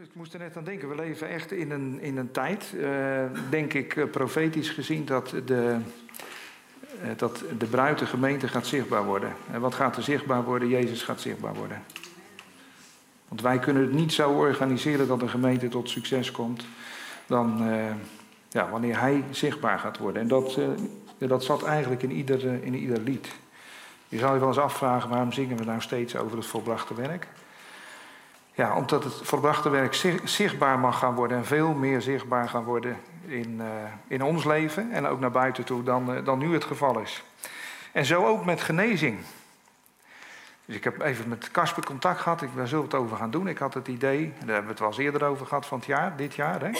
ik moest er net aan denken. We leven echt in een, in een tijd, uh, denk ik, uh, profetisch gezien, dat de, uh, dat de bruid, gemeente, gaat zichtbaar worden. En wat gaat er zichtbaar worden? Jezus gaat zichtbaar worden. Want wij kunnen het niet zo organiseren dat een gemeente tot succes komt dan ja, wanneer hij zichtbaar gaat worden. En dat, dat zat eigenlijk in ieder, in ieder lied. Je zou je wel eens afvragen, waarom zingen we nou steeds over het volbrachte werk? Ja, omdat het volbrachte werk zichtbaar mag gaan worden en veel meer zichtbaar gaan worden in, uh, in ons leven en ook naar buiten toe dan, uh, dan nu het geval is. En zo ook met genezing. Dus ik heb even met Casper contact gehad, ik, daar zullen we het over gaan doen. Ik had het idee, daar hebben we het wel eens eerder over gehad van het jaar, dit jaar. Hè?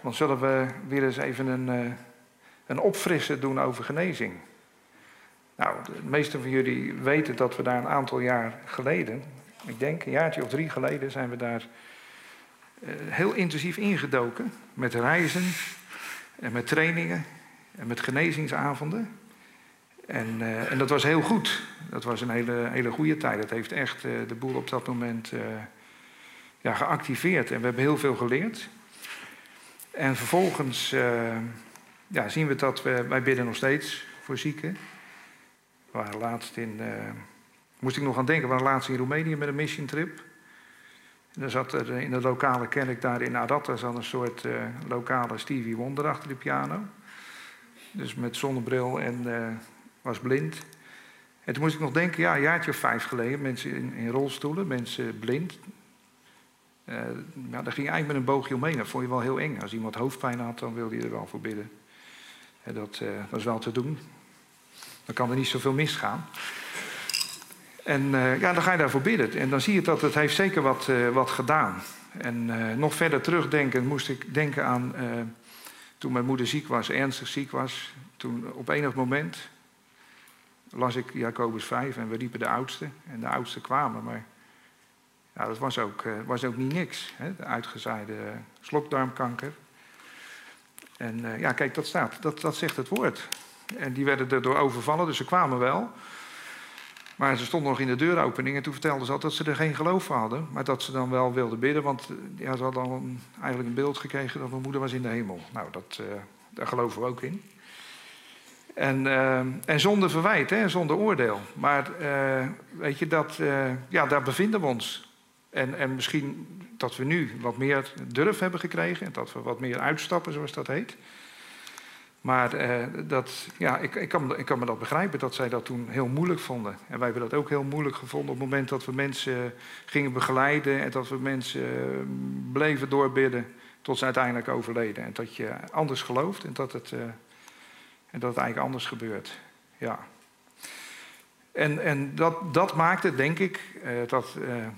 Dan zullen we weer eens even een, uh, een opfrissen doen over genezing. Nou, de meesten van jullie weten dat we daar een aantal jaar geleden, ik denk een jaartje of drie geleden, zijn we daar uh, heel intensief ingedoken. Met reizen en met trainingen en met genezingsavonden. En, uh, en dat was heel goed. Dat was een hele, hele goede tijd. Dat heeft echt uh, de boel op dat moment ja, geactiveerd. En we hebben heel veel geleerd. En vervolgens ja, zien we dat we, wij bidden nog steeds voor zieken. We waren laatst in, moest ik nog aan denken, we waren laatst in Roemenië met een mission trip. En dan zat er in de lokale kerk daar in Aratta zat een soort uh, lokale Stevie Wonder achter de piano. Dus met zonnebril en uh, was blind. En toen moest ik nog denken, ja, een jaartje of vijf geleden, mensen in, in rolstoelen, mensen blind. Uh, nou, daar ging je eigenlijk met een boogje omheen. Dat vond je wel heel eng. Als iemand hoofdpijn had, dan wilde je er wel voor bidden. En dat was wel te doen. Dan kan er niet zoveel misgaan. En uh, ja, dan ga je daarvoor bidden. En dan zie je dat het heeft zeker wat, uh, wat gedaan. En uh, nog verder terugdenken moest ik denken aan toen mijn moeder ziek was, ernstig ziek was. Toen op enig moment las ik Jacobus 5 en we riepen de oudste. En de oudsten kwamen, maar ja, dat was ook, was ook niet niks. Hè? De uitgezaaide slokdarmkanker. En ja, kijk, dat staat, dat, dat zegt het woord. En die werden erdoor overvallen, dus ze kwamen wel. Maar ze stonden nog in de deuropening en toen vertelden ze dat ze er geen geloof voor hadden. Maar dat ze dan wel wilden bidden, want eh, ja, ze hadden al eigenlijk een beeld gekregen dat mijn moeder was in de hemel. Nou, dat, uh, daar geloven we ook in. En, uh, en zonder verwijt, hè, zonder oordeel. Maar weet je, dat, ja, daar bevinden we ons. En, en misschien dat we nu wat meer durf hebben gekregen en dat we wat meer uitstappen, zoals dat heet. Maar eh, dat, ja, ik, ik, kan, ik kan me dat begrijpen dat zij dat toen heel moeilijk vonden. En wij hebben dat ook heel moeilijk gevonden op het moment dat we mensen gingen begeleiden en dat we mensen uh, bleven doorbidden tot ze uiteindelijk overleden. En dat je anders gelooft en dat het, uh, en dat het eigenlijk anders gebeurt. Ja. En, en dat, dat maakte, denk ik, dat,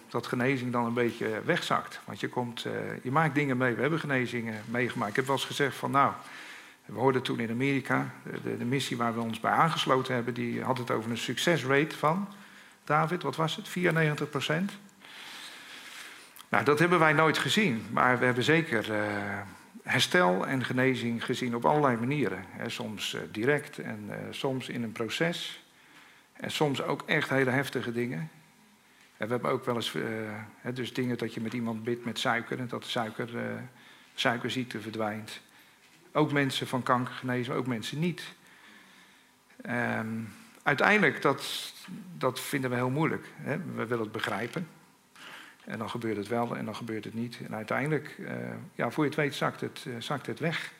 dat genezing dan een beetje wegzakt. Want je, komt, je maakt dingen mee. We hebben genezingen meegemaakt. Ik heb wel eens gezegd van nou. We hoorden toen in Amerika, de, de, missie waar we ons bij aangesloten hebben, die had het over een succesrate van, David, wat was het? 94 procent. Nou, dat hebben wij nooit gezien, maar we hebben zeker uh, herstel en genezing gezien op allerlei manieren. Soms uh, direct en uh, soms in een proces. En soms ook echt hele heftige dingen. En we hebben ook wel eens dus dingen dat je met iemand bidt met suiker en dat de suiker, suikerziekte verdwijnt. Ook mensen van kanker genezen, ook mensen niet. Um, uiteindelijk, dat, dat vinden we heel moeilijk. Hè? We willen het begrijpen. En dan gebeurt het wel en dan gebeurt het niet. En uiteindelijk, uh, ja, voor je het weet, zakt het, uh, zakt het weg.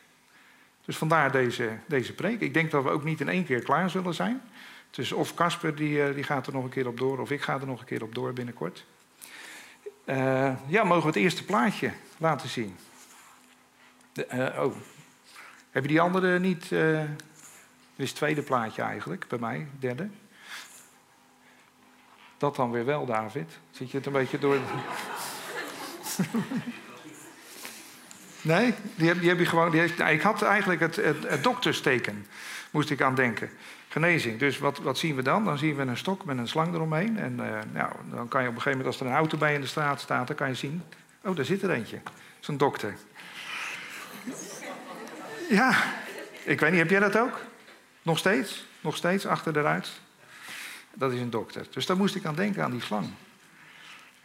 Dus vandaar deze, deze preek. Ik denk dat we ook niet in één keer klaar zullen zijn. Dus of Casper die, uh, die gaat er nog een keer op door, of ik ga er nog een keer op door binnenkort. ja, mogen we het eerste plaatje laten zien? De, oh, heb je die andere niet? Uh, is het tweede plaatje eigenlijk, bij mij, derde. Dat dan weer wel, David. Zit je het een beetje door. nee, die heb, die heb je gewoon. Die heeft, ik had eigenlijk het, het, doktersteken, moest ik aan denken. Genezing. Dus wat, wat zien we dan? Dan zien we een stok met een slang eromheen. En uh, nou, dan kan je op een gegeven moment, als er een auto bij in de straat staat, dan kan je zien. Oh, daar zit er eentje. Een dokter. Ja, ik weet niet, heb jij dat ook? Nog steeds? Nog steeds achter de ruit? Dat is een dokter. Dus daar moest ik aan denken, aan die slang.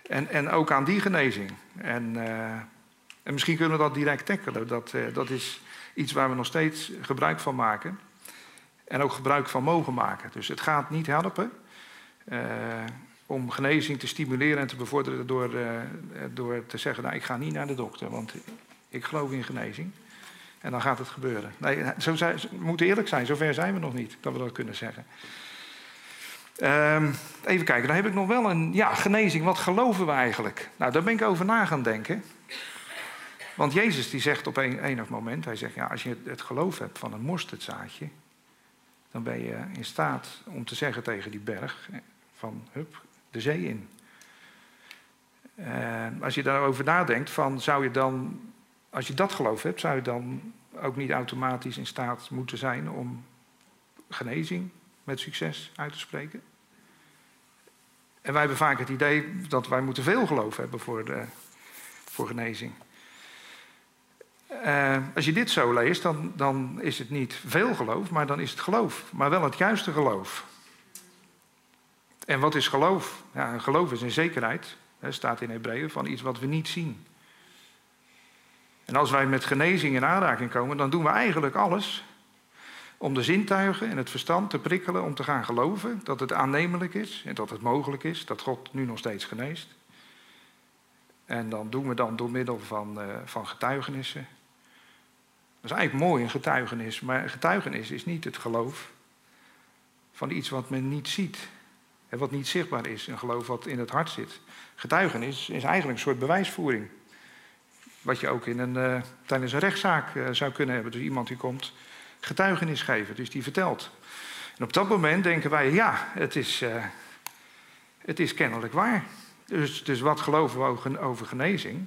En, en ook aan die genezing. En, en misschien kunnen we dat direct tackelen. Dat, dat is iets waar we nog steeds gebruik van maken. En ook gebruik van mogen maken. Dus het gaat niet helpen om genezing te stimuleren en te bevorderen door, door te zeggen, nou ik ga niet naar de dokter, want ik geloof in genezing. En dan gaat het gebeuren. Nee, zo zijn, we moeten eerlijk zijn, zover zijn we nog niet dat we dat kunnen zeggen. Um, even kijken, dan heb ik nog wel een ja, genezing. Wat geloven we eigenlijk? Nou, daar ben ik over na gaan denken. Want Jezus die zegt op een, enig moment, hij zegt, ja, als je het geloof hebt van een mosterdzaadje, dan ben je in staat om te zeggen tegen die berg van, hup, de zee in. Uh, als je daarover nadenkt, van, zou je dan als je dat geloof hebt, zou je dan ook niet automatisch in staat moeten zijn om genezing met succes uit te spreken? En wij hebben vaak het idee dat wij moeten veel geloof hebben voor, de, voor genezing. Uh, als je dit zo leest, dan, dan is het niet veel geloof, maar dan is het geloof. Maar wel het juiste geloof. En wat is geloof? Ja, geloof is een zekerheid, hè, staat in Hebreeën, van iets wat we niet zien. En als wij met genezing in aanraking komen, dan doen we eigenlijk alles om de zintuigen en het verstand te prikkelen om te gaan geloven dat het aannemelijk is en dat het mogelijk is, dat God nu nog steeds geneest. En dan doen we dan door middel van, uh, van getuigenissen. Dat is eigenlijk mooi, een getuigenis. Maar getuigenis is niet het geloof van iets wat men niet ziet. En wat niet zichtbaar is. Een geloof wat in het hart zit. Getuigenis is eigenlijk een soort bewijsvoering. Wat je ook in een, uh, tijdens een rechtszaak uh, zou kunnen hebben. Dus iemand die komt getuigenis geven, dus die vertelt. En op dat moment denken wij, ja, het is, uh, het is kennelijk waar. Dus, dus wat geloven we over, genezing?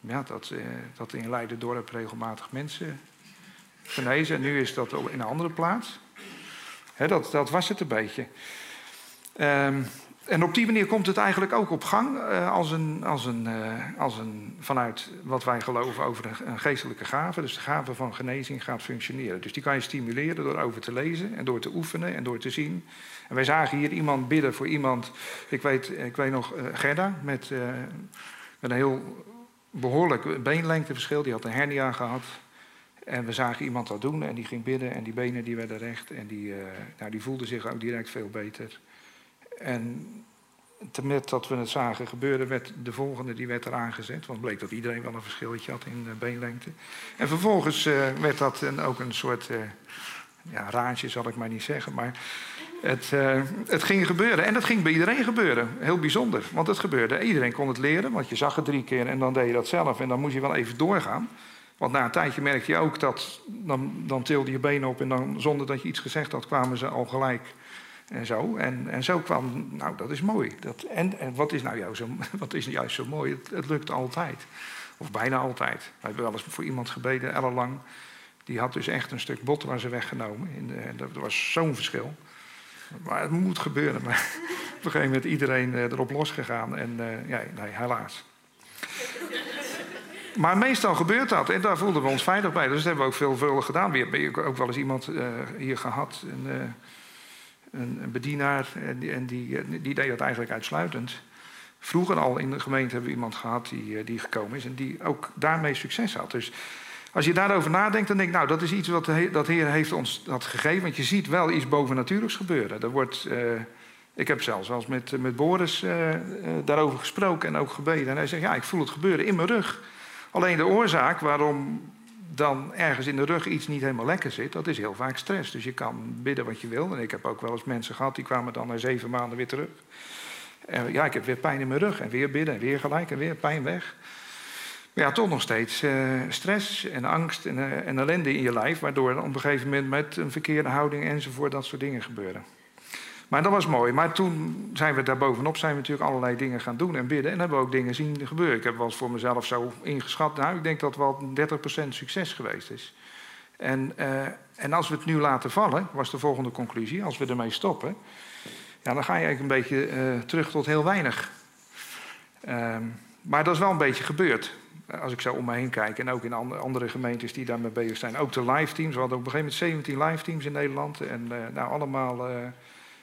Ja, dat, dat in Leiden-dorp regelmatig mensen genezen. En nu is dat in een andere plaats. Dat, dat was het een beetje. Um, en op die manier komt het eigenlijk ook op gang uh, als een, als een, uh, als een, vanuit wat wij geloven over een, geestelijke gave. Dus de gave van genezing gaat functioneren. Dus die kan je stimuleren door over te lezen en door te oefenen en door te zien. En wij zagen hier iemand bidden voor iemand, ik weet, ik weet nog uh, Gerda, met, met een heel behoorlijk beenlengteverschil. Die had een hernia gehad. En we zagen iemand dat doen en die ging bidden en die benen die werden recht. En die, nou, die voelde zich ook direct veel beter. En met dat we het zagen gebeuren, werd de volgende die werd eraan gezet. Want bleek dat iedereen wel een verschilletje had in beenlengte. En vervolgens uh, werd dat een, ook een soort uh, ja, raadje, zal ik maar niet zeggen. Maar het, uh, het ging gebeuren. En dat ging bij iedereen gebeuren. Heel bijzonder. Want het gebeurde. Iedereen kon het leren. Want je zag het drie keer en dan deed je dat zelf. En dan moest je wel even doorgaan. Want na een tijdje merkte je ook dat. Dan, dan tilde je benen op en dan zonder dat je iets gezegd had, kwamen ze al gelijk en zo. En, en zo kwam, nou dat is mooi. Dat, en, en wat is nou juist zo, wat is juist zo mooi? Het, lukt altijd. Of bijna altijd. We hebben wel eens voor iemand gebeden, ellenlang. Die had dus echt een stuk bot waar ze weggenomen. In de, dat was zo'n verschil. Maar het moet gebeuren. Maar op een gegeven moment iedereen eh, erop losgegaan. En uh, ja, nee, helaas. Maar meestal gebeurt dat en daar voelden we ons veilig bij. Dus dat hebben we ook veel, veel gedaan. We hebben ook wel eens iemand uh, hier gehad. En, een, bedienaar en, die, en die, die, deed dat eigenlijk uitsluitend. Vroeger al in de gemeente hebben we iemand gehad die, eh, die gekomen is en die ook daarmee succes had. Dus als je daarover nadenkt, dan denk ik, nou, dat is iets wat de, dat Heer heeft ons dat gegeven. Want je ziet wel iets bovennatuurlijks gebeuren. Er wordt, ik heb zelfs wel met, met Boris daarover gesproken en ook gebeden. En hij zegt, ja, ik voel het gebeuren in mijn rug. Alleen de oorzaak waarom dan ergens in de rug iets niet helemaal lekker zit, dat is heel vaak stress. Dus je kan bidden wat je wil. En ik heb ook wel eens mensen gehad die kwamen dan na zeven maanden weer terug. En ja, ik heb weer pijn in mijn rug en weer bidden en weer gelijk en weer pijn weg. Maar ja, toch nog steeds uh, stress en angst en, uh, en ellende in je lijf, waardoor op een gegeven moment met een verkeerde houding enzovoort dat soort dingen gebeuren. Maar dat was mooi. Maar toen zijn we daar bovenop zijn we natuurlijk allerlei dingen gaan doen en bidden. En hebben we ook dingen zien gebeuren. Ik heb wel eens voor mezelf zo ingeschat. Nou, ik denk dat wel 30% succes geweest is. En, uh, en als we het nu laten vallen, was de volgende conclusie. Als we ermee stoppen, ja, dan ga je eigenlijk een beetje uh, terug tot heel weinig. Uh, maar dat is wel een beetje gebeurd. Als ik zo om me heen kijk. En ook in andere gemeentes die daarmee bezig zijn. Ook de live teams. We hadden op een gegeven moment 17 live teams in Nederland. En uh, nou, allemaal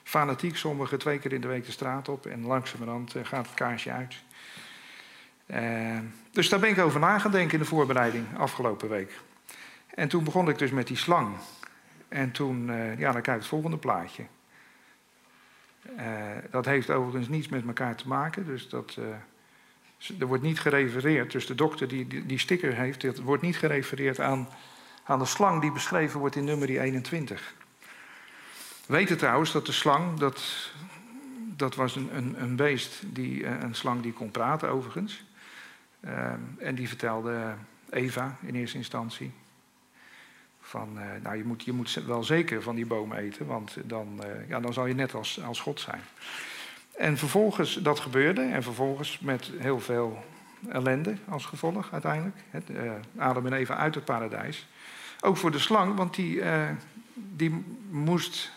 fanatiek, sommigen twee keer in de week de straat op en langzamerhand gaat het kaarsje uit. dus daar ben ik over na denken in de voorbereiding afgelopen week. En toen begon ik dus met die slang. En toen, ja, dan kijk het volgende plaatje. dat heeft overigens niets met elkaar te maken, dus dat, er wordt niet gerefereerd, dus de dokter die die sticker heeft, er wordt niet gerefereerd aan, aan de slang die beschreven wordt in nummer 21. We weten trouwens dat de slang, dat, dat was een, een, een beest, die, eh, een slang die kon praten overigens. Uh, en die vertelde Eva in eerste instantie. Van, uh, nou je moet, je moet wel zeker van die boom eten, want dan, uh, ja, dan zal je net als, als God zijn. En vervolgens, dat gebeurde, en vervolgens met heel veel ellende als gevolg uiteindelijk. Het, Adam en Eva uit het paradijs. Ook voor de slang, want die, die moest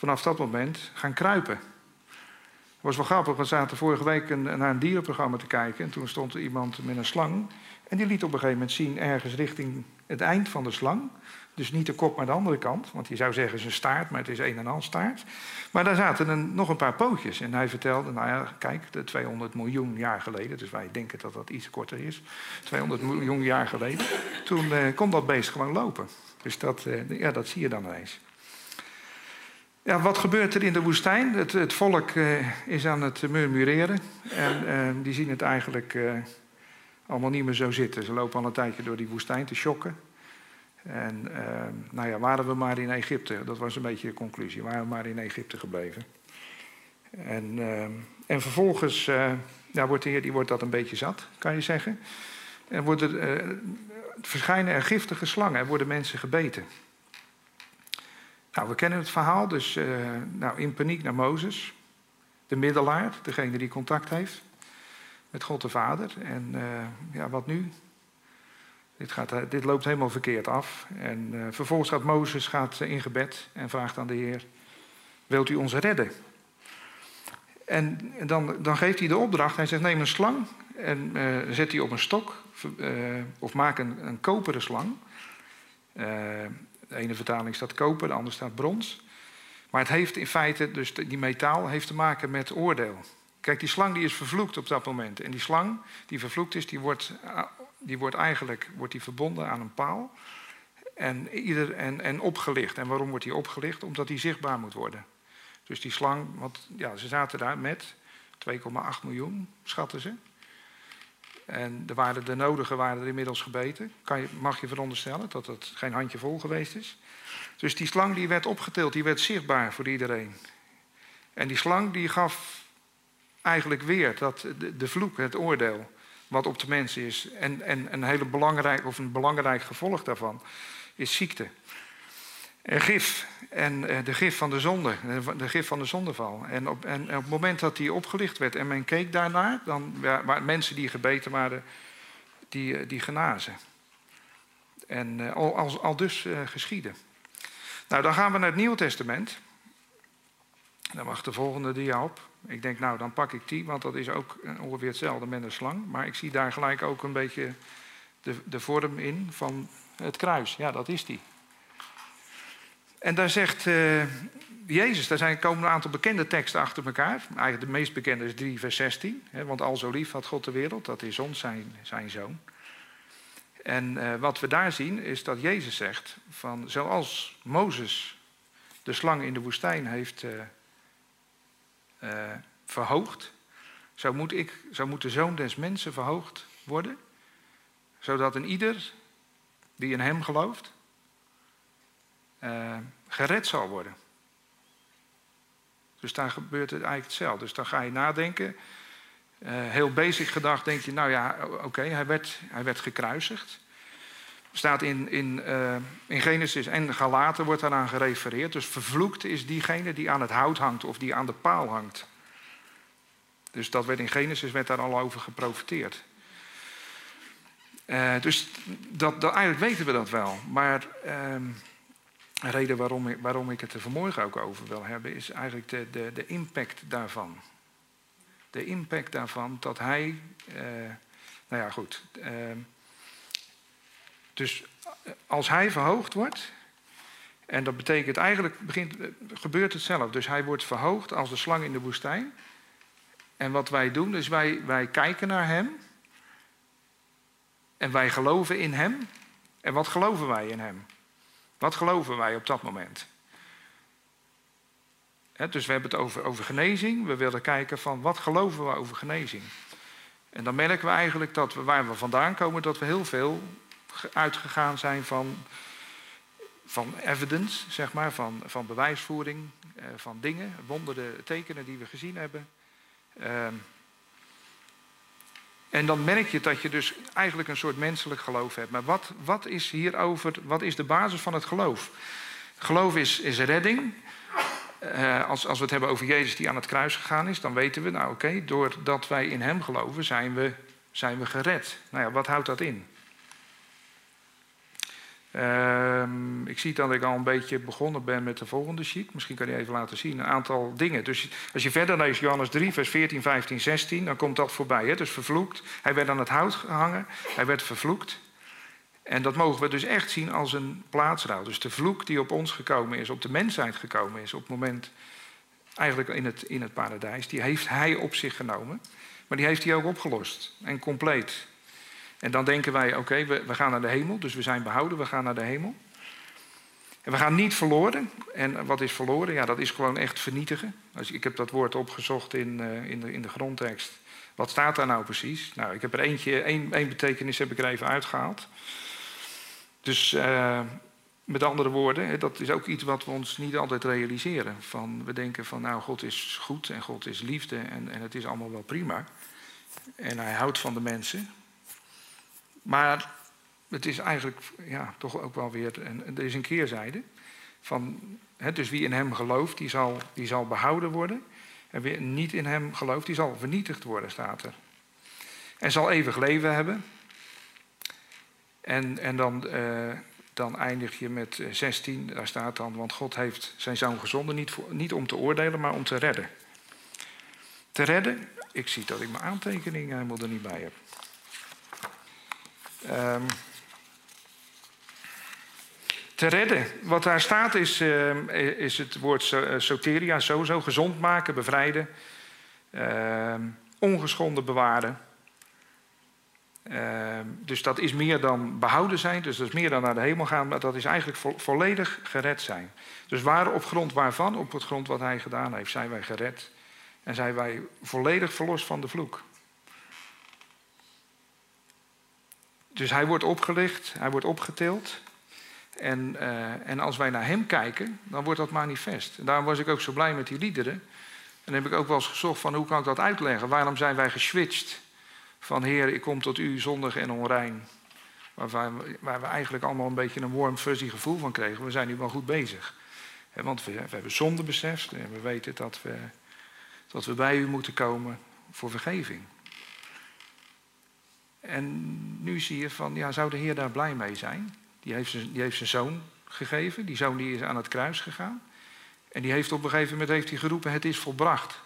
vanaf dat moment gaan kruipen. Het was wel grappig, we zaten vorige week een, naar een dierenprogramma te kijken. En toen stond er iemand met een slang. En die liet op een gegeven moment zien ergens richting het eind van de slang. Dus niet de kop, maar de andere kant. Want je zou zeggen zijn staart, maar het is een en al staart. Maar daar zaten een, nog een paar pootjes. En hij vertelde, nou ja, kijk, de 200 miljoen jaar geleden... dus wij denken dat dat iets korter is. 200 miljoen jaar geleden. Toen eh, kon dat beest gewoon lopen. Dus dat, eh, ja, dat zie je dan ineens. Ja, wat gebeurt er in de woestijn? Het, het volk uh, is aan het murmureren. En uh, die zien het eigenlijk uh, allemaal niet meer zo zitten. Ze lopen al een tijdje door die woestijn te shocken. En nou ja, waren we maar in Egypte. Dat was een beetje de conclusie. Waren we maar in Egypte gebleven. En, en vervolgens ja, wordt die wordt dat een beetje zat, kan je zeggen. En worden, verschijnen er giftige slangen en worden mensen gebeten. Nou, we kennen het verhaal, dus uh, nou, in paniek naar Mozes, de middelaar, degene die contact heeft met God de Vader. En ja, wat nu? Dit, gaat, eh, dit loopt helemaal verkeerd af. En vervolgens gaat Mozes gaat in gebed en vraagt aan de Heer: Wilt u ons redden? En, dan, dan, geeft hij de opdracht. Hij zegt: Neem een slang en zet die op een stok. of maak een, een koperen slang. De ene vertaling staat koper, de andere staat brons. Maar het heeft in feite, dus die metaal, heeft te maken met oordeel. Kijk, die slang die is vervloekt op dat moment. En die slang die vervloekt is, die wordt die wordt eigenlijk wordt die verbonden aan een paal en, ieder, en, en opgelicht. En waarom wordt die opgelicht? Omdat die zichtbaar moet worden. Dus die slang, want ja, ze zaten daar met 2,8 miljoen, schatten ze. En waren de nodige waren er inmiddels gebeten. Kan je, mag je veronderstellen dat het geen handjevol geweest is. Dus die slang die werd opgetild, die werd zichtbaar voor iedereen. En die slang die gaf eigenlijk weer dat, de, de vloek, het oordeel wat op de mensen is. En, en een, hele belangrijk, of een belangrijk gevolg daarvan is ziekte. En gif. En eh, de gif van de zonde. De gif van de zondeval. En op, en op het moment dat die opgelicht werd en men keek daarnaar, dan waren mensen die gebeten waren, die, eh, die genazen. En eh, al, al, al dus geschieden. Nou, dan gaan we naar het Nieuwe Testament. Dan mag de volgende dia op. Ik denk, nou, dan pak ik die, want dat is ook ongeveer hetzelfde met een slang. Maar ik zie daar gelijk ook een beetje de, de vorm in van het kruis. Ja, dat is die. En daar zegt uh, Jezus, daar zijn, komen een aantal bekende teksten achter elkaar. Eigenlijk de meest bekende is 3 vers 16. Hè, want al zo lief had God de wereld, dat is ons zijn, zijn zoon. En uh, wat we daar zien is dat Jezus zegt, van zoals Mozes de slang in de woestijn heeft... Uh, verhoogd. Zo moet, ik, zo moet de zoon des mensen verhoogd worden. Zodat een ieder die in hem gelooft, uh, gered zal worden. Dus daar gebeurt het eigenlijk hetzelfde. Dus dan ga je nadenken. Uh, heel basic gedacht denk je, nou ja, oké, hij, werd, hij werd gekruisigd staat in, in, uh, in Genesis en Galaten wordt daaraan gerefereerd. Dus vervloekt is diegene die aan het hout hangt of die aan de paal hangt. Dus dat werd in Genesis werd daar al over geprofiteerd. Dus dat, dat, eigenlijk weten we dat wel. Maar uh, een reden waarom ik, waarom ik het er vanmorgen ook over wil hebben, is eigenlijk de, de, de impact daarvan. De impact daarvan dat hij. Uh, nou ja, goed. Dus als hij verhoogd wordt En dat betekent eigenlijk, begint, gebeurt het zelf. Dus hij wordt verhoogd als de slang in de woestijn. En wat wij doen, is wij, wij kijken naar hem. En wij geloven in hem. En wat geloven wij in hem? Wat geloven wij op dat moment? dus we hebben het over, over genezing. We willen kijken van wat geloven we over genezing. En dan merken we eigenlijk dat we, waar we vandaan komen, dat we heel veel uitgegaan zijn van, van evidence, zeg maar, van, van bewijsvoering, eh, van dingen, wonderen, tekenen die we gezien hebben. Ehm, en dan merk je dat je dus eigenlijk een soort menselijk geloof hebt. Maar wat, wat is hierover, wat is de basis van het geloof? Geloof is, is redding. Uh, als, als we het hebben over Jezus die aan het kruis gegaan is, dan weten we, nou oké, doordat wij in Hem geloven, zijn we, zijn we gered. Nou ja, wat houdt dat in? Ehm, ik zie dat ik al een beetje begonnen ben met de volgende sheet. Misschien kan je even laten zien. Een aantal dingen. Dus als je verder leest, Johannes 3, vers 14, 15, 16, dan komt dat voorbij. Hè? Dus vervloekt. Hij werd aan het hout gehangen. Hij werd vervloekt. En dat mogen we dus echt zien als een plaatsrouw. Dus de vloek die op ons gekomen is, op de mensheid gekomen is, op het moment eigenlijk in het, in het paradijs, die heeft hij op zich genomen. Maar die heeft hij ook opgelost en compleet. En dan denken wij, oké, we, we gaan naar de hemel, dus we zijn behouden, we gaan naar de hemel. En we gaan niet verloren. En wat is verloren? Ja, dat is gewoon echt vernietigen. Ik heb dat woord opgezocht in, uh, in, de, in de grondtekst. Wat staat daar nou precies? Nou, ik heb er eentje, één, één betekenis heb ik er even uitgehaald. Dus uh, met andere woorden, dat is ook iets wat we ons niet altijd realiseren. Van, we denken van, nou, God is goed en God is liefde en, en het is allemaal wel prima. En hij houdt van de mensen. Maar het is eigenlijk ja, toch ook wel weer, een, er is een keerzijde. Van, hè, dus wie in hem gelooft, die zal, die zal behouden worden. En wie niet in hem gelooft, die zal vernietigd worden, staat er. En zal eeuwig leven hebben. En, en dan, uh, dan eindig je met 16, daar staat dan, want God heeft zijn zoon gezonden, niet, voor, niet om te oordelen, maar om te redden. Te redden, ik zie dat ik mijn aantekeningen helemaal er niet bij heb. Um, te redden. Wat daar staat is, uh, is het woord eh, soteria, sowieso gezond maken, bevrijden, uh, ongeschonden bewaren. Dus dat is meer dan behouden zijn, dus dat is meer dan naar de hemel gaan, maar dat is eigenlijk vo volledig gered zijn. Dus waar op grond waarvan? Op het grond wat hij gedaan heeft, zijn wij gered. En zijn wij volledig verlost van de vloek. Dus hij wordt opgelicht, hij wordt opgetild. En, uh, en als wij naar hem kijken, dan wordt dat manifest. En daarom was ik ook zo blij met die liederen. En heb ik ook wel eens gezocht van hoe kan ik dat uitleggen? Waarom zijn wij geswitcht van Heer, ik kom tot u zondig en onrein? Waar waar we eigenlijk allemaal een beetje een warm fuzzy gevoel van kregen. We zijn nu wel goed bezig. want we, we, hebben zonde beseft en we weten dat we, dat we bij u moeten komen voor vergeving. En nu zie je van, ja, zou de Heer daar blij mee zijn? Die heeft zijn, die heeft zijn zoon gegeven, die zoon die is aan het kruis gegaan. En die heeft op een gegeven moment heeft hij geroepen, het is volbracht.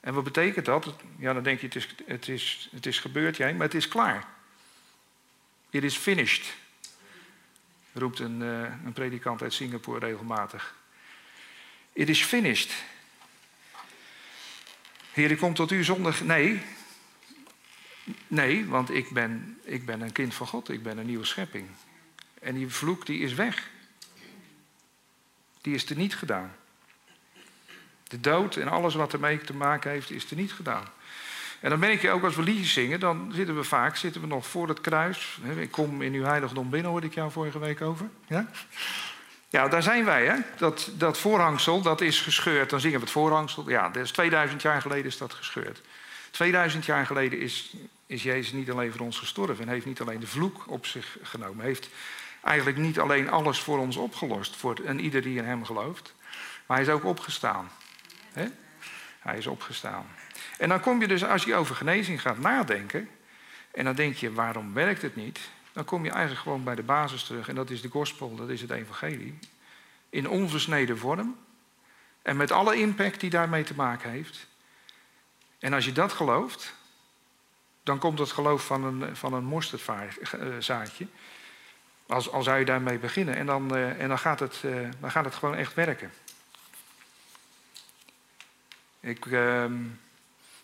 En wat betekent dat? Ja, dan denk je, het is, het is, het is gebeurd, jij, maar het is klaar. It is finished. Roept een, uh, een predikant uit Singapore regelmatig. It is finished. Heer, ik kom tot u zonder. Nee, Nee, want ik ben, ik ben een kind van God. Ik ben een nieuwe schepping. En die vloek die is weg. Die is er niet gedaan. De dood en alles wat ermee te maken heeft, is er niet gedaan. En dan merk je ook als we liedjes zingen, dan zitten we vaak zitten we nog voor het kruis. Ik kom in uw heiligdom binnen, hoorde ik jou vorige week over. Ja, ja daar zijn wij. Hè? Dat, dat voorhangsel, dat is gescheurd. Dan zingen we het voorhangsel. Ja, dat is 2000 jaar geleden is dat gescheurd. 2000 jaar geleden is, is Jezus niet alleen voor ons gestorven en heeft niet alleen de vloek op zich genomen. Heeft eigenlijk niet alleen alles voor ons opgelost, voor en ieder die in hem gelooft. Maar hij is ook opgestaan. Hij is opgestaan. En dan kom je dus, als je over genezing gaat nadenken, en dan denk je, waarom werkt het niet? Dan kom je eigenlijk gewoon bij de basis terug. En dat is de gospel, dat is het evangelie. In onversneden vorm. En met alle impact die daarmee te maken heeft. En als je dat gelooft, dan komt het geloof van een, van een mosterdzaadje. Als, als zou je daarmee beginnen. En dan, en dan, gaat, het, dan gaat het gewoon echt werken. Ik, ehm,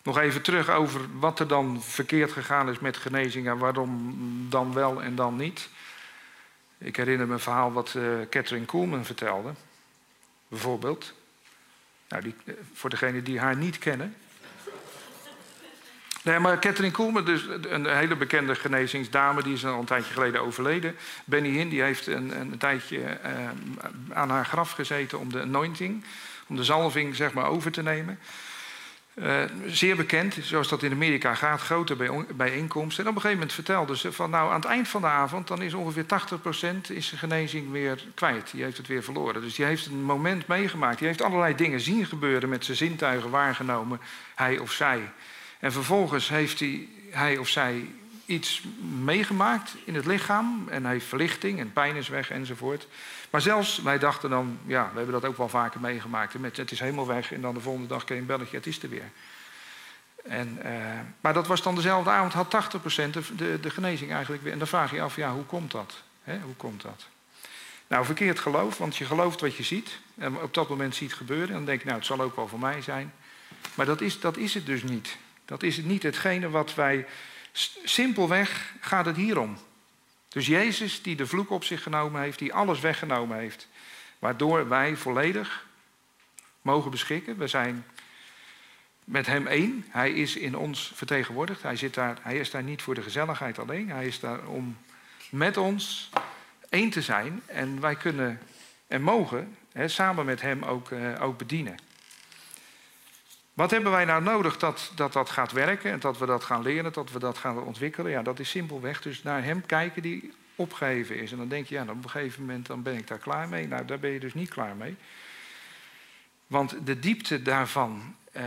nog even terug over wat er dan verkeerd gegaan is met genezing en waarom dan wel en dan niet. Ik herinner me een verhaal wat Catherine Coolman vertelde. Bijvoorbeeld. Nou, die, eh, voor degenen die haar niet kennen. Nee, maar Catherine Coolman, dus een hele bekende genezingsdame, die is al een tijdje geleden overleden. Benny Hinn, die heeft een, een tijdje uh, aan haar graf gezeten om de anointing, om de zalving zeg maar over te nemen. Uh, zeer bekend, zoals dat in Amerika gaat, grote bijeenkomsten. En op een gegeven moment vertelde ze van nou aan het eind van de avond, dan is ongeveer 80% is de genezing weer kwijt. Die heeft het weer verloren. Dus die heeft een moment meegemaakt. Die heeft allerlei dingen zien gebeuren met zijn zintuigen waargenomen, hij of zij. En vervolgens heeft hij, hij of zij iets meegemaakt in het lichaam. En heeft verlichting en pijn is weg enzovoort. Maar zelfs, wij dachten dan, ja, we hebben dat ook wel vaker meegemaakt. Met, het is helemaal weg en dan de volgende dag kreeg een belletje, het is er weer. En, uh, maar dat was dan dezelfde avond, had 80% de, de, genezing eigenlijk weer. En dan vraag je je af, ja, hoe komt dat? Hoe komt dat? Nou, verkeerd geloof, want je gelooft wat je ziet. En op dat moment ziet gebeuren. En dan denk je, nou, het zal ook wel voor mij zijn. Maar dat is, dat is het dus niet. Dat is niet. Hetgene wat wij Simpelweg gaat het hier om. Dus Jezus die de vloek op zich genomen heeft, die alles weggenomen heeft. Waardoor wij volledig mogen beschikken. We zijn met hem één. Hij is in ons vertegenwoordigd. Hij, zit daar, hij is daar niet voor de gezelligheid alleen. Hij is daar om met ons één te zijn. En wij kunnen en mogen samen met hem ook, uh, ook bedienen. Wat hebben wij nou nodig dat, dat dat gaat werken en dat we dat gaan leren, dat we dat gaan ontwikkelen? Ja, dat is simpelweg dus naar hem kijken die opgeheven is. En dan denk je, ja, op een gegeven moment dan ben ik daar klaar mee. Nou, daar ben je dus niet klaar mee. Want de diepte daarvan, eh,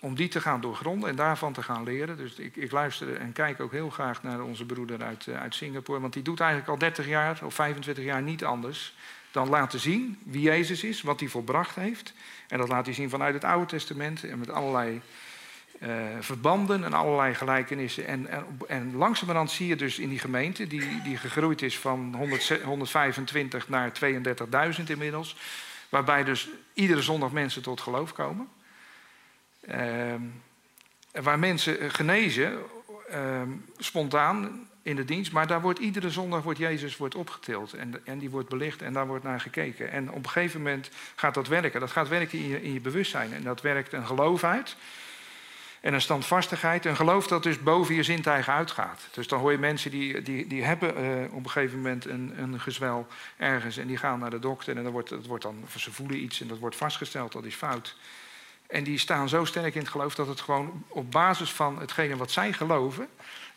om die te gaan doorgronden en daarvan te gaan leren. Dus ik, ik luister en kijk ook heel graag naar onze broeder uit, uh, uit Singapore. Want die doet eigenlijk al 30 jaar of 25 jaar niet anders dan laten zien wie Jezus is, wat hij volbracht heeft. En dat laat hij zien vanuit het Oude Testament en met allerlei uh, verbanden en allerlei gelijkenissen. En, en, en, langzamerhand zie je dus in die gemeente, die, die gegroeid is van 100, 125 naar 32.000 inmiddels, waarbij dus iedere zondag mensen tot geloof komen. Uh, waar mensen genezen, uh, spontaan, in de dienst. Maar daar wordt iedere zondag wordt Jezus wordt opgetild en, en die wordt belicht en daar wordt naar gekeken. En op een gegeven moment gaat dat werken. Dat gaat werken in je, in je bewustzijn. En dat werkt een geloof uit. En een standvastigheid. Een geloof dat dus boven je zintuigen uitgaat. Dus dan hoor je mensen die, die, die hebben uh, op een gegeven moment een, een gezwel ergens. En die gaan naar de dokter. En dan wordt, dat wordt dan, ze voelen iets en dat wordt vastgesteld, dat is fout. En die staan zo sterk in het geloof dat het gewoon op basis van hetgene wat zij geloven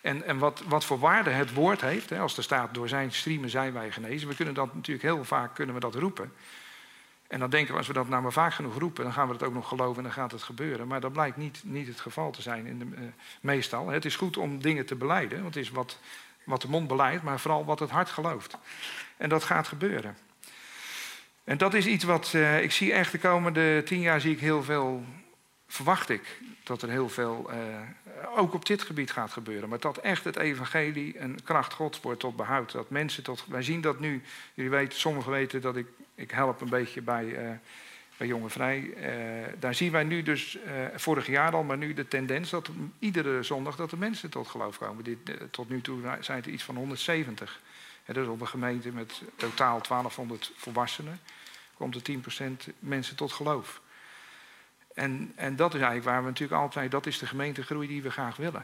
en, en wat, wat voor waarde het woord heeft, hè, als er staat door zijn streamen zijn wij genezen. We kunnen dat natuurlijk heel vaak kunnen we dat roepen. En dan denken we, als we dat nou maar vaak genoeg roepen, dan gaan we het ook nog geloven en dan gaat het gebeuren. Maar dat blijkt niet, niet het geval te zijn in de, uh, meestal. Het is goed om dingen te beleiden, want het is wat, wat de mond beleidt, maar vooral wat het hart gelooft. En dat gaat gebeuren. En dat is iets wat uh, ik zie echt de komende tien jaar zie ik heel veel, verwacht ik, dat er heel veel uh, ook op dit gebied gaat gebeuren. Maar dat echt het evangelie een kracht gods wordt tot behoud. Dat mensen tot. Wij zien dat nu. Jullie weten, sommigen weten dat ik. Ik help een beetje bij, uh, bij Jonge Vrij. Daar zien wij nu dus vorig jaar al, maar nu de tendens dat iedere zondag dat de mensen tot geloof komen. Dit, tot nu toe zijn het iets van 170. En dus op een gemeente met totaal 1200 volwassenen komt er 10% mensen tot geloof. En, en dat is eigenlijk waar we natuurlijk altijd, dat is de gemeentegroei die we graag willen.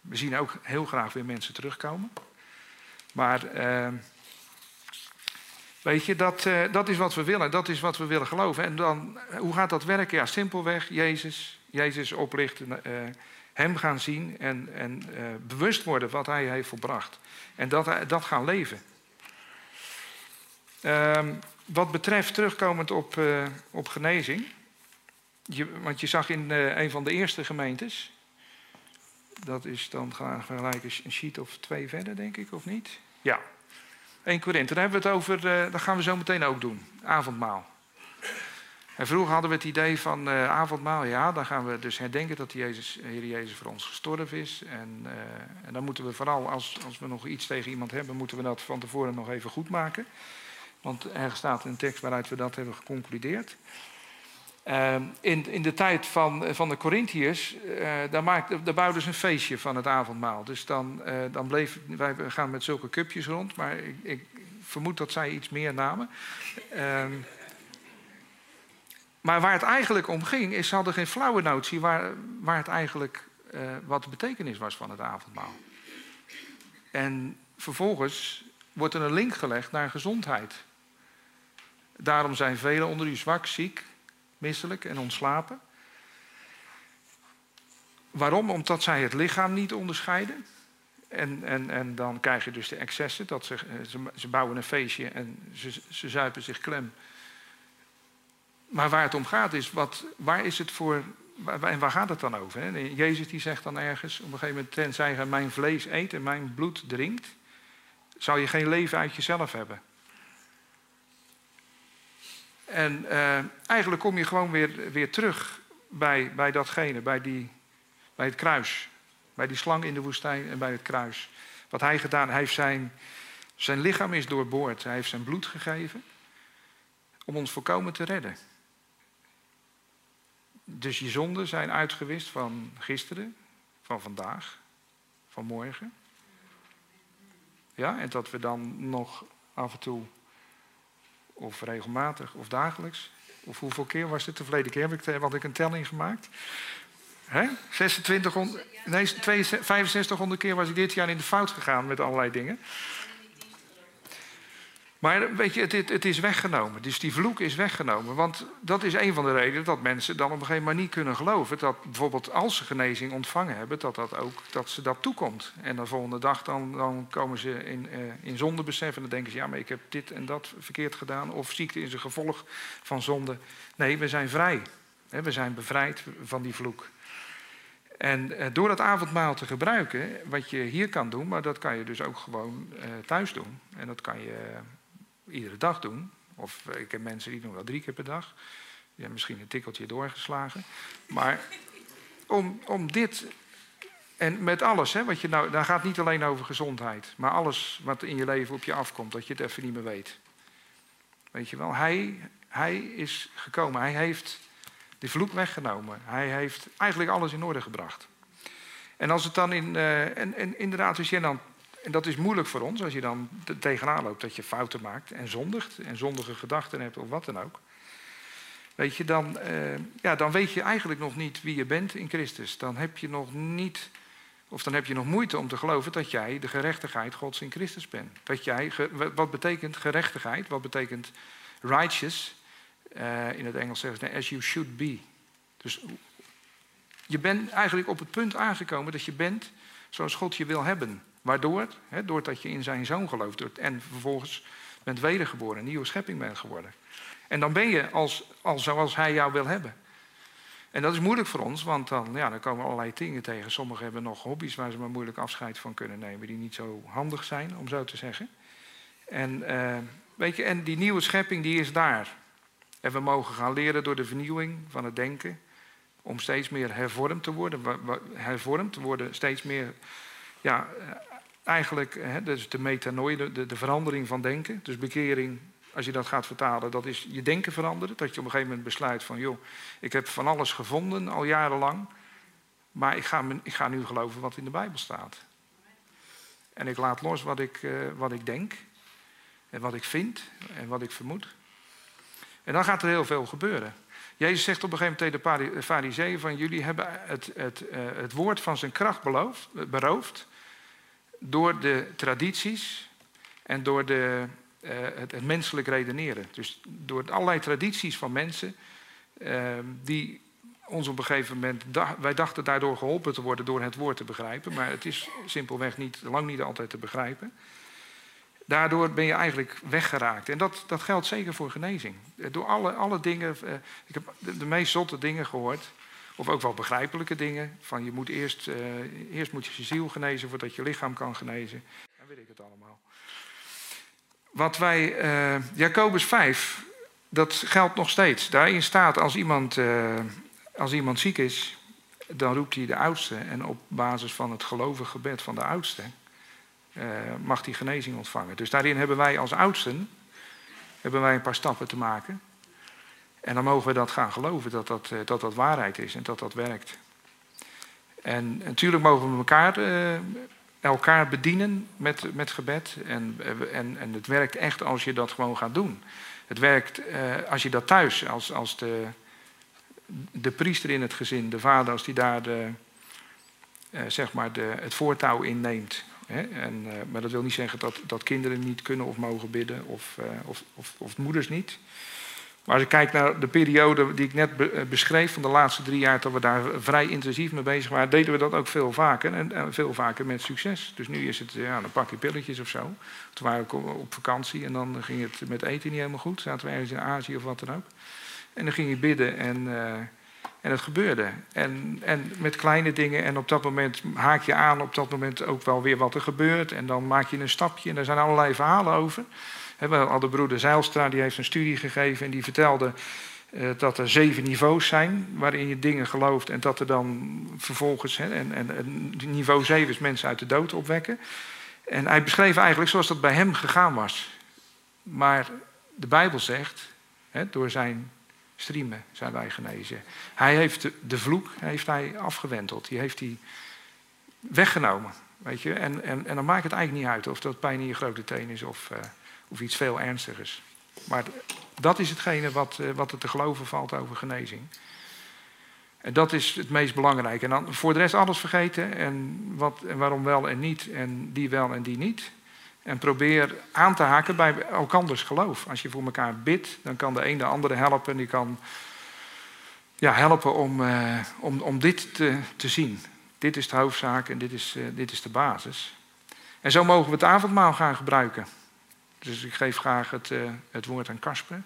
We zien ook heel graag weer mensen terugkomen. Maar uh, weet je, dat, uh, dat is wat we willen, dat is wat we willen geloven. En dan, hoe gaat dat werken? Ja, simpelweg, Jezus, Jezus oplichten, uh, Hem gaan zien en, en bewust worden wat Hij heeft volbracht. En dat, dat gaan leven. Ehm, wat betreft terugkomend op, op genezing. Je, want je zag in uh, een van de eerste gemeentes. Dat is dan gelijk een sheet of twee verder, denk ik, of niet? Ja. 1 Korinthe, daar hebben we het over. Uh, dat gaan we zo meteen ook doen. Avondmaal. En vroeger hadden we het idee van avondmaal, ja, dan gaan we dus herdenken dat Jezus, Heer Jezus voor ons gestorven is. En, en, dan moeten we vooral, als, als we nog iets tegen iemand hebben, moeten we dat van tevoren nog even goed maken. Want er staat een tekst waaruit we dat hebben geconcludeerd. Uh, in, in de tijd van, van de Corinthiërs, daar, daar bouwden ze een feestje van het avondmaal. Dus dan, dan bleef, wij gaan met zulke cupjes rond, maar ik, ik vermoed dat zij iets meer namen. Ehm, maar waar het eigenlijk om ging, is ze hadden geen flauwe notie waar, waar het eigenlijk, uh, wat de betekenis was van het avondmaal. En vervolgens wordt er een link gelegd naar gezondheid. Daarom zijn velen onder u zwak, ziek, misselijk en ontslapen. Waarom? Omdat zij het lichaam niet onderscheiden. En, en, en dan krijg je dus de excessen. Dat ze, ze, ze bouwen een feestje en ze, ze zuipen zich klem maar waar het om gaat is, wat, waar is het voor, en waar gaat het dan over? Jezus die zegt dan ergens op een gegeven moment, tenzij je mijn vlees eet en mijn bloed drinkt, zou je geen leven uit jezelf hebben. En uh, eigenlijk kom je gewoon weer, weer terug bij, bij datgene, bij, die, bij het kruis. Bij die slang in de woestijn en bij het kruis. Wat hij gedaan, hij heeft zijn, zijn lichaam is doorboord. Hij heeft zijn bloed gegeven om ons voorkomen te redden. Dus je zonden zijn uitgewist van gisteren, van vandaag, van morgen. Ja, en dat we dan nog af en toe, of regelmatig, of dagelijks, of hoeveel keer was het? De verleden keer heb ik, had ik een telling gemaakt. Hè? 2600, nee, 6500 keer was ik dit jaar in de fout gegaan met allerlei dingen. Maar weet je, het, het, is weggenomen. Dus die vloek is weggenomen. Want dat is een van de redenen dat mensen dan op een gegeven moment niet kunnen geloven. Dat bijvoorbeeld als ze genezing ontvangen hebben, dat, dat, ook, dat ze dat toekomt. En de volgende dag dan, dan komen ze in, uh, in zondebesef en dan denken ze... ja, maar ik heb dit en dat verkeerd gedaan. Of ziekte is een gevolg van zonde. Nee, we zijn vrij. We zijn bevrijd van die vloek. En uh, door dat avondmaal te gebruiken, wat je hier kan doen... maar dat kan je dus ook gewoon uh, thuis doen. En dat kan je iedere dag doen. Of eh, ik heb mensen die doen wel drie keer per dag. Die hebben misschien een tikkeltje doorgeslagen. Maar om, om dit. En met alles, hè, wat je nou, daar gaat niet alleen over gezondheid. Maar alles wat in je leven op je afkomt, dat je het even niet meer weet. Weet je wel, hij, hij is gekomen. Hij heeft de vloek weggenomen. Hij heeft eigenlijk alles in orde gebracht. En als het dan in. Uh, en, inderdaad, als je dan en dat is moeilijk voor ons als je dan tegenaan loopt dat je fouten maakt en zondigt en zondige gedachten hebt of wat dan ook. Weet je, dan, uh, ja, dan weet je eigenlijk nog niet wie je bent in Christus. Dan heb je nog niet, of dan heb je nog moeite om te geloven dat jij de gerechtigheid Gods in Christus bent. Dat jij, wat betekent gerechtigheid? Wat betekent righteous? Uh, in het Engels zeggen ze as you should be. Dus je bent eigenlijk op het punt aangekomen dat je bent zoals God je wil hebben. Waardoor? He, doordat je in zijn zoon gelooft en vervolgens bent wedergeboren, een nieuwe schepping bent geworden. En dan ben je als, als zoals hij jou wil hebben. En dat is moeilijk voor ons, want dan, ja, dan komen allerlei dingen tegen. Sommigen hebben nog hobby's waar ze maar moeilijk afscheid van kunnen nemen, die niet zo handig zijn, om zo te zeggen. En, uh, weet je, en die nieuwe schepping die is daar. En we mogen gaan leren door de vernieuwing van het denken, om steeds meer hervormd te worden. Hervormd te worden, steeds meer ja, eigenlijk hè, dus de metanoïe, de, de verandering van denken. Dus bekering, als je dat gaat vertalen, dat is je denken veranderen. Dat je op een gegeven moment besluit van, joh, ik heb van alles gevonden al jarenlang. Maar ik ga, ik ga nu geloven wat in de Bijbel staat. En ik laat los wat ik, uh, wat ik denk. En wat ik vind. En wat ik vermoed. En dan gaat er heel veel gebeuren. Jezus zegt op een gegeven moment tegen de fariseeën van... jullie hebben het, het, uh, het woord van zijn kracht beloofd, beroofd door de tradities en door de, uh, het, menselijk redeneren. Dus door allerlei tradities van mensen uh, die ons op een gegeven moment, wij dachten daardoor geholpen te worden door het woord te begrijpen, maar het is simpelweg niet, lang niet altijd te begrijpen. Daardoor ben je eigenlijk weggeraakt. En dat, dat geldt zeker voor genezing. Door alle, alle dingen, uh, ik heb de meest zotte dingen gehoord. Of ook wel begrijpelijke dingen. Van je moet eerst, uh, eerst moet je je ziel genezen voordat je lichaam kan genezen. Dan weet ik het allemaal. Wat wij, uh, Jacobus 5, dat geldt nog steeds. Daarin staat als iemand, uh, als iemand ziek is, dan roept hij de oudste. En op basis van het gelovige gebed van de oudste mag hij genezing ontvangen. Dus daarin hebben wij als oudsten hebben wij een paar stappen te maken. En dan mogen we dat gaan geloven, dat dat, uh, dat, dat waarheid is en dat dat werkt. En natuurlijk mogen we elkaar, uh, elkaar bedienen met, met gebed. En, en, en het werkt echt als je dat gewoon gaat doen. Het werkt als je dat thuis, als, als de, de priester in het gezin, de vader, als die daar de, zeg maar de, het voortouw inneemt. Hè? En, maar dat wil niet zeggen dat, dat kinderen niet kunnen of mogen bidden, of, of, of, of moeders niet. Maar als ik kijk naar de periode die ik net beschreef, van de laatste drie jaar, dat we daar vrij intensief mee bezig waren, deden we dat ook veel vaker en, veel vaker met succes. Dus nu is het, ja, dan pak je pilletjes of zo. Toen waren we op vakantie en dan ging het met eten niet helemaal goed. Zaten we ergens in Azië of wat dan ook. En dan ging je bidden en, uh, en het gebeurde. En, en met kleine dingen en op dat moment haak je aan op dat moment ook wel weer wat er gebeurt. En dan maak je een stapje en er zijn allerlei verhalen over. We hadden broeder Zeilstra, die heeft een studie gegeven en die vertelde uh, dat er zeven niveaus zijn waarin je dingen gelooft en dat er dan vervolgens, en, en, niveau zeven is mensen uit de dood opwekken. En hij beschreef eigenlijk zoals dat bij hem gegaan was. Maar de Bijbel zegt, door zijn striemen zijn wij genezen. Hij heeft de, vloek heeft hij afgewenteld, die heeft hij weggenomen. Weet je? En, en, en dan maakt het eigenlijk niet uit of dat pijn in je grote teen is of... Uh, of iets veel ernstigers. Maar dat is hetgene wat, uh, wat er te geloven valt over genezing. En dat is het meest belangrijke. En dan voor de rest alles vergeten. En, wat, en waarom wel en niet. En die wel en die niet. En probeer aan te haken bij elkanders geloof. Als je voor elkaar bidt, dan kan de een de andere helpen. Die kan ja, helpen om, uh, om, om dit te, te zien. Dit is de hoofdzaak en dit is, uh, dit is de basis. En zo mogen we het avondmaal gaan gebruiken. Dus ik geef graag het, uh, het woord aan Kasper.